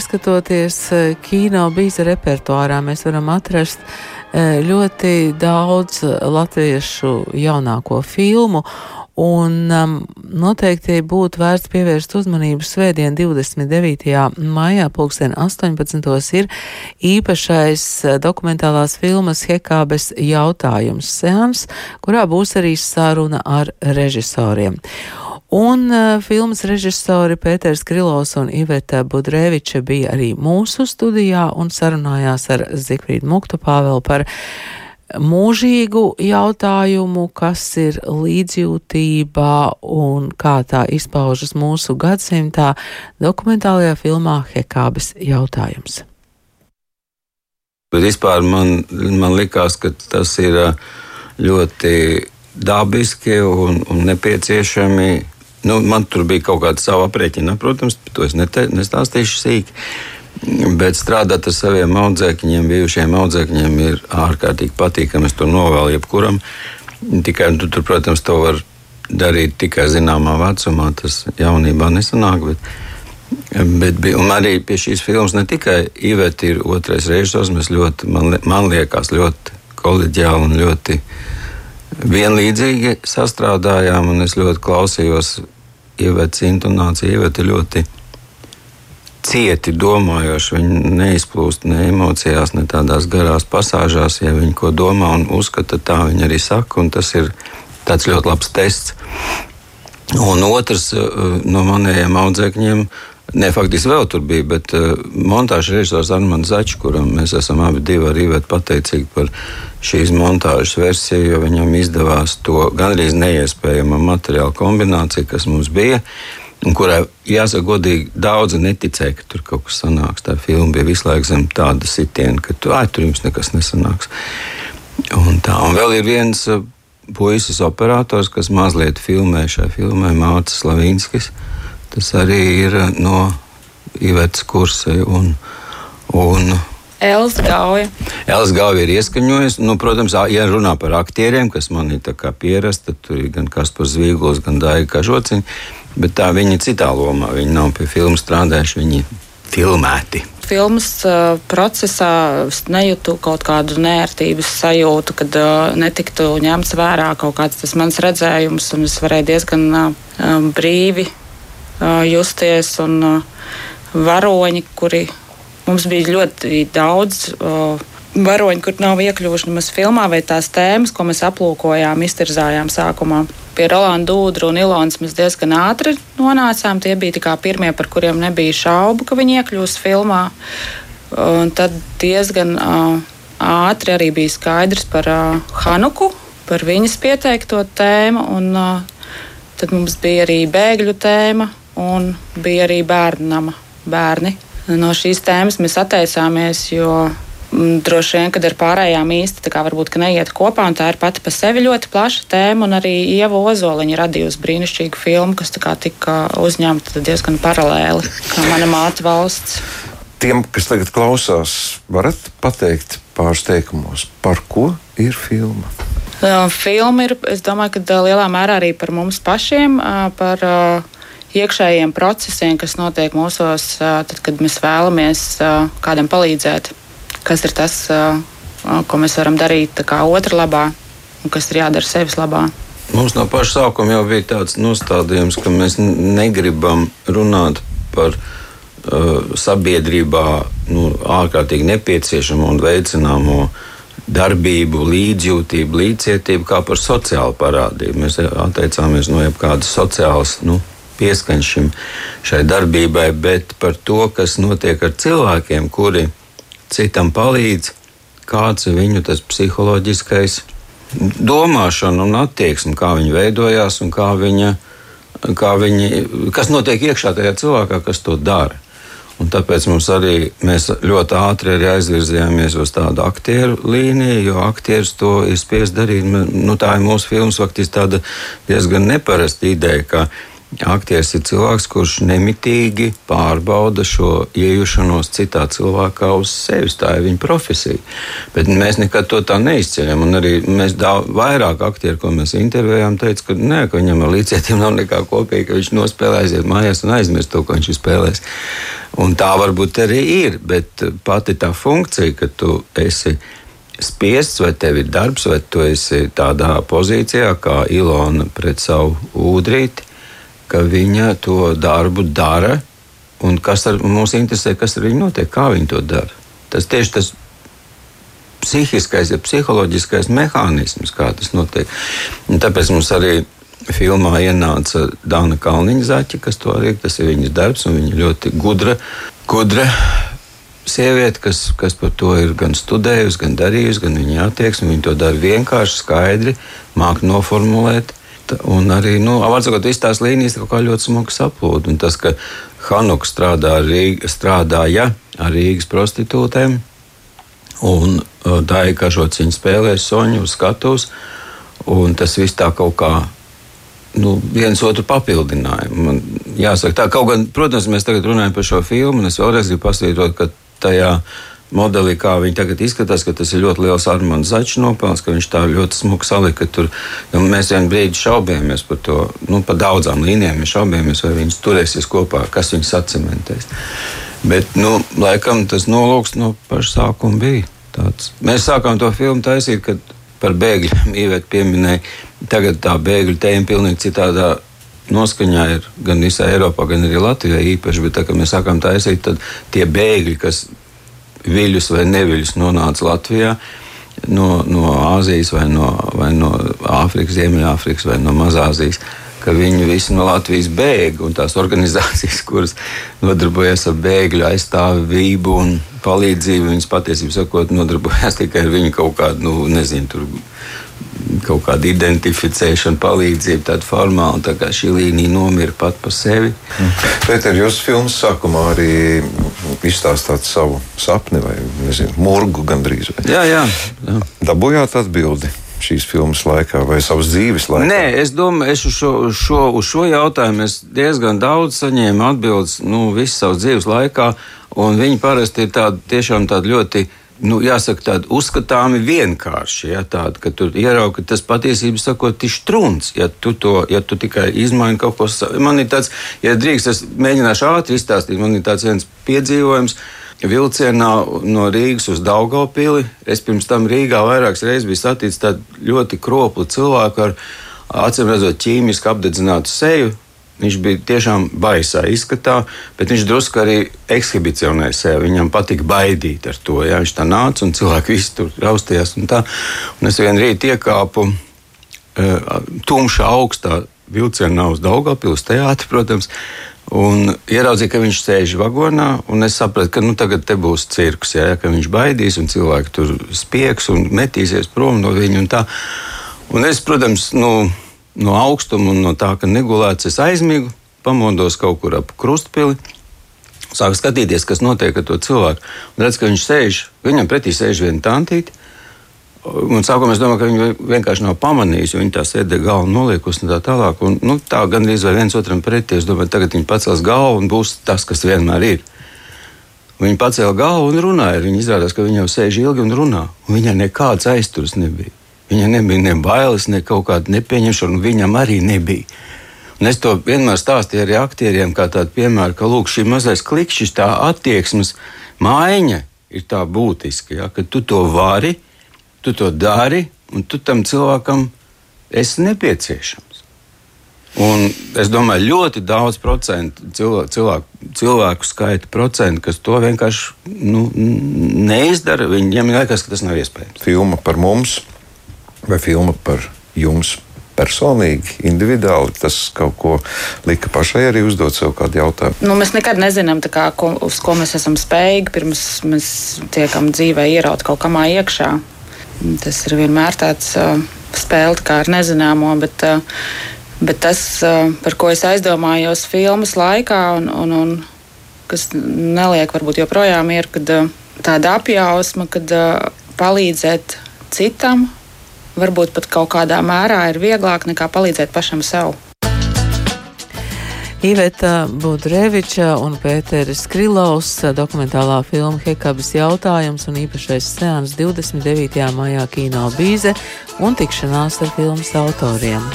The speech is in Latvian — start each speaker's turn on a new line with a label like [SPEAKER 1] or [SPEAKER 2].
[SPEAKER 1] Skatoties eh, kino bīza repertuārā, mēs varam atrast eh, ļoti daudz latviešu jaunāko filmu, Un um, noteikti būtu vērts pievērst uzmanību svētdien 29. maijā pulksten 18. ir īpašais dokumentālās filmas Hekābes jautājums seans, kurā būs arī saruna ar režisoriem. Un uh, filmas režisori Pēters Krilovs un Iveta Budreviča bija arī mūsu studijā un sarunājās ar Zikfrīdu Muktu Pāvelu par mūžīgu jautājumu, kas ir līdzjūtība un kā tā izpaužas mūsu gadsimtā dokumentālajā filmā Hekābes jautājums.
[SPEAKER 2] Bet vispār man, man likās, ka tas ir ļoti dabiski un, un nepieciešami. Nu, man tur bija kaut kāda sava aprēķina, protams, to es nete, nestāstīšu sīki. Bet strādāt ar saviem audzēkņiem, bijušiem audzēkņiem, ir ārkārtīgi patīkami. Es to novēlu jebkuram. Tikai, tu, tur, protams, to var darīt tikai zināmā vecumā. Tas jaunībā nesanāk. Bet, bet bija, arī pie šīs filmas ne tikai Iveta ir otrais režisors, mēs ļoti, man, man liekas, ļoti kolēģiāli un ļoti vienlīdzīgi sastrādājām. Es ļoti klausījos Ivetas intonāciju. Iveta ļoti cieti domājoši. Viņi neizplūst ne emocijās, ne tādās garās pasāžās. Ja viņi ko domā un uzskata, tā viņi arī saka. Tas ir tāds ļoti labs tests. Un otrs eh, no manējiem audzēkņiem. Ne, faktiski vēl tur bija, bet uh, montāžas režisors Armāns Začs, kuram mēs esam abi divi arī pateicīgi par šīs montāžas versiju, jo viņam izdevās to gandrīz neiespējamo materiālu kombināciju, kas mums bija. Un kurai, jāsaka, godīgi, daudzi neticēja, ka tur kaut kas sanāks. Tā filma bija visu laiku zem tāda sitiena, ka tu, ai, tur jums nekas nesanāks. Un, tā, un vēl ir viens uh, puisis operators, kas mazliet filmē šai filmai, Mārcis Slavinskis. Tas arī ir no Ivetas kursa. Un, un,
[SPEAKER 3] Elza Gauja.
[SPEAKER 2] Elza Gauja ir ieskaņojusi. Nu, protams, ja runā par aktieriem, kas man ir pierasta, tad tur ir gan Kaspars Zvīgls, gan Daiga Kažociņa bet tā viņi citā lomā. Viņi nav pie filmu strādājuši, viņi filmēti.
[SPEAKER 3] Filmas uh, procesā es nejūtu kaut kādu nērtības sajūtu, kad uh, netiktu ņemts vērā kaut kāds tas mans redzējums, un es varēju diezgan uh, brīvi justies. Un, varoņi, kuri mums bija ļoti daudz. Varoņi, kur nav iekļuvuši nemaz filmā, vai tās tēmas, ko mēs aplūkojām, iztirzājām sākumā. Pie Rolanda Dūdra un Ilonas mēs diezgan ātri nonācām. Tie bija tikai pirmie, par kuriem nebija šaubu, ka viņi iekļūs filmā. Un tad diezgan ātri arī bija skaidrs par Hanuku, par viņas pieteikto tēmu. Un, tad mums bija arī bēgļu tēma un bija arī bērnu nama bērni. No šīs tēmas mēs atteicāmies, jo Mm, droši vien, kad ar pārējām īsti tā kā varbūt neiet kopā, un tā ir pati par sevi ļoti plaša tēma, un arī Ieva Ozoliņa radījusi brīnišķīgu filmu, kas tika uzņemta diezgan paralēli, kā mana māte valsts.
[SPEAKER 4] Tiem, kas tagad klausās, varat pateikt pāris teikumos, par ko ir filma?
[SPEAKER 3] Filma ir, es domāju, ka lielā mērā arī par mums pašiem, par iekšējiem procesiem, kas notiek mūsos, tad, kad mēs vēlamies kādam palīdzēt kas ir tas, ko mēs varam darīt otra labā un kas ir jādara sevis labā.
[SPEAKER 2] Mums no paša sākuma jau bija tāds nostādījums, ka mēs negribam runāt par uh, sabiedrībā nu, ārkārtīgi nepieciešamo un veicināmo darbību, līdzjūtību, līdzcietību kā par sociālu parādību. Mēs atteicāmies no jebkādas sociālas nu, pieskaņas šim, šai darbībai, bet par to, kas notiek ar cilvēkiem, kuri citam palīdz, kāds ir viņu tas psiholoģiskais domāšana un attieksme, kā viņi veidojās un kā viņa, kā viņi, kas notiek iekšā tajā cilvēkā, kas to dara. Un tāpēc mums arī mēs ļoti ātri arī aizvirzījāmies uz tādu aktieru līniju, jo aktieris to ir spiests darīt. Nu, tā ir mūsu filmas faktiski tāda diezgan neparasta ideja, ka Aktieris ir cilvēks, kurš nemitīgi pārbauda šo iejušanos citā cilvēkā uz sevis. Tā ir viņa profesija. Bet mēs nekad to tā neizceļam. Un arī mēs daudz vairāk aktieru, ko mēs intervējām, teica, ka, nē, ka viņam ar līdzcietiem nav nekā kopīga, ka viņš nospēlē, aiziet mājās un aizmirst to, ko viņš ir spēlējis. Un tā varbūt arī ir, bet pati tā funkcija, ka tu esi spiests, vai tev ir darbs, vai tu esi tādā pozīcijā kā Ilona pret savu ūdrīti ka viņa to darbu dara. Un kas ar, mums interesē, kas ar viņu notiek, kā viņi to dara. Tas tieši tas psihiskais, ja psiholoģiskais mehānisms, kā tas notiek. Un tāpēc mums arī filmā ienāca Dāna Kalniņa zaķa, kas to arī tas ir viņas darbs, un viņa ļoti gudra, gudra sieviete, kas, kas par to ir gan studējusi, gan darījusi, gan viņa attieksme. Viņa to dara vienkārši, skaidri, māca noformulēt un arī, nu, sakot, visas tās līnijas kaut kā ļoti smuki saplūda. Un tas, ka Hanuka strādā Rīga, strādāja ar Rīgas prostitūtēm, un Dāja Kažots viņa spēlēja Soņu uz skatuves, un tas viss tā kaut kā nu, viens otru papildināja. Man jāsaka, tā kaut gan, protams, mēs tagad runājam par šo filmu, un es vēlreiz gribu pasvītrot, ka tajā modelī, kā viņi tagad izskatās, ka tas ir ļoti liels Armāns Zaķis nopelns, ka viņš tā ļoti smuki salika. Tur, nu, mēs vienā brīdī šaubījāmies par to, nu, par daudzām līnijām. Mēs šaubījāmies, vai viņas turēsies kopā, kas viņas atcementēs. Bet, nu, laikam tas nolūks no paša sākuma bija tāds. Mēs sākām to filmu taisīt, kad par bēgļiem īvēt pieminēja. Tagad tā bēgļu tēma pilnīgi citādā noskaņā ir gan visā Eiropā, gan arī Latvijā īpaši. Bet, tā, kad mēs sākām taisīt, tad tie bēgļi, kas viļus vai neviļus nonāca Latvijā. No, no Āzijas, vai no, vai no Āfrikas, Ziemeļāfrikas vai no Mazāzijas, ka viņi visi no Latvijas bēg. Tās organizācijas, kuras nodarbojas ar bēgļu aizstāvību un palīdzību, viņas patiesībā nodarbojas tikai ar viņu kaut kādu, nu, nezinu, tur kaut kāda identificēšana, palīdzība, tāda formāla. Tā kā šī līnija nomira pat par sevi.
[SPEAKER 4] Pēc tam jūs filmas sākumā arī izstāstāt savu sapni vai nezinu, murgu gandrīz. Vai?
[SPEAKER 2] Jā, jā. jā.
[SPEAKER 4] Dabūjāt atbildi šīs filmas laikā vai savas dzīves laikā?
[SPEAKER 2] Nē, es domāju, es uz šo, uz šo, uz šo jautājumu diezgan daudz saņēmu atbildes nu, visu savas dzīves laikā. Viņi parasti ir tādi, tiešām tādi ļoti nu, jāsaka, tādi uzskatāmi vienkārši. Ja, tādi, ka tu ieraugi, ka tas patiesībā sakot, ir strūns. Ja tu, to, ja tu tikai izmaini kaut ko savu, man ir tāds, ja drīkst, es mēģināšu ātri izstāstīt, man ir tāds viens piedzīvojums. Vilcienā no Rīgas uz Daugopili. Es pirms tam Rīgā vairākas reizes biju saticis tādu ļoti kroplu cilvēku ar acīm redzot ķīmiski apdedzinātu seju, Viņš bija tiešām baisā izskatā, bet viņš drusku arī ekshibicionēja sevi. Viņam patika baidīt ar to. Ja? Viņš tā nāca un cilvēki visi tur raustījās. Un, tā. un es vienā rītā iekāpu uh, tumšā augstā vilcienā uz Daugopils teātri, protams. Un ieraudzīju, ka viņš sēž vagonā, un es sapratu, ka nu, tagad te būs cirks, ja, ka viņš baidīs, un cilvēki tur spiegs un metīsies prom no viņa. Un tā. un es, protams, nu, no augstuma un no tā, ka negulēts, es aizmigu, pamodos kaut kur ap krustpili. Sāku skatīties, kas notiek ar to cilvēku. Redzu, ka viņš sēž, viņam pretī sēž viena tantīte. Un sākumā es domāju, ka viņi vienkārši nav pamanījuši, viņi tā sēdē galvu noliekusi un tā tālāk. Un, nu, tā gandrīz vai viens otram pretī. Es domāju, tagad viņi pacels galvu un būs tas, kas vienmēr ir. Viņi pacēla galvu un runāja. Viņi izrādās, ka viņi jau sēž ilgi un runā. Un viņai nekāds aizturs nebija. Viņam nebija ne bailes, ne kaut kāda nepieņemšana, un viņam arī nebija. Un es to vienmēr stāstīju arī aktieriem, kā tādu piemēru, ka lūk, šī mazais klikšķis, tā attieksmes maiņa ir tā būtiska. Ja, ka tu to vari, tu to dari, un tu tam cilvēkam esi nepieciešams. Un es domāju, ļoti daudz cilvēku, cilvēku, cilvēku skaita procentu, kas to vienkārši nu, neizdara. Viņiem liekas, ka tas nav iespējams.
[SPEAKER 4] Filma par mums vai filma par jums personīgi, individuāli, tas kaut ko lika pašai arī uzdot sev kādu jautājumu.
[SPEAKER 3] Nu, mēs nekad nezinām, kā, ko, uz ko mēs esam spējīgi, pirms mēs tiekam dzīvē ieraut kaut kamā iekšā. Tas ir vienmēr tāds uh, spēle kā ar nezināmo, bet, uh, bet tas, uh, par ko es aizdomājos filmas laikā, un, un, un kas neliek varbūt joprojām ir, kad uh, tāda apjausma, kad uh, palīdzēt citam
[SPEAKER 1] varbūt pat kaut kādā mērā ir vieglāk nekā palīdzēt pašam sev. Iveta Budreviča un Pēteris Krilaus dokumentālā filma Hekabas jautājums un īpašais seans 29. maijā kino bīze un tikšanās ar filmas autoriem.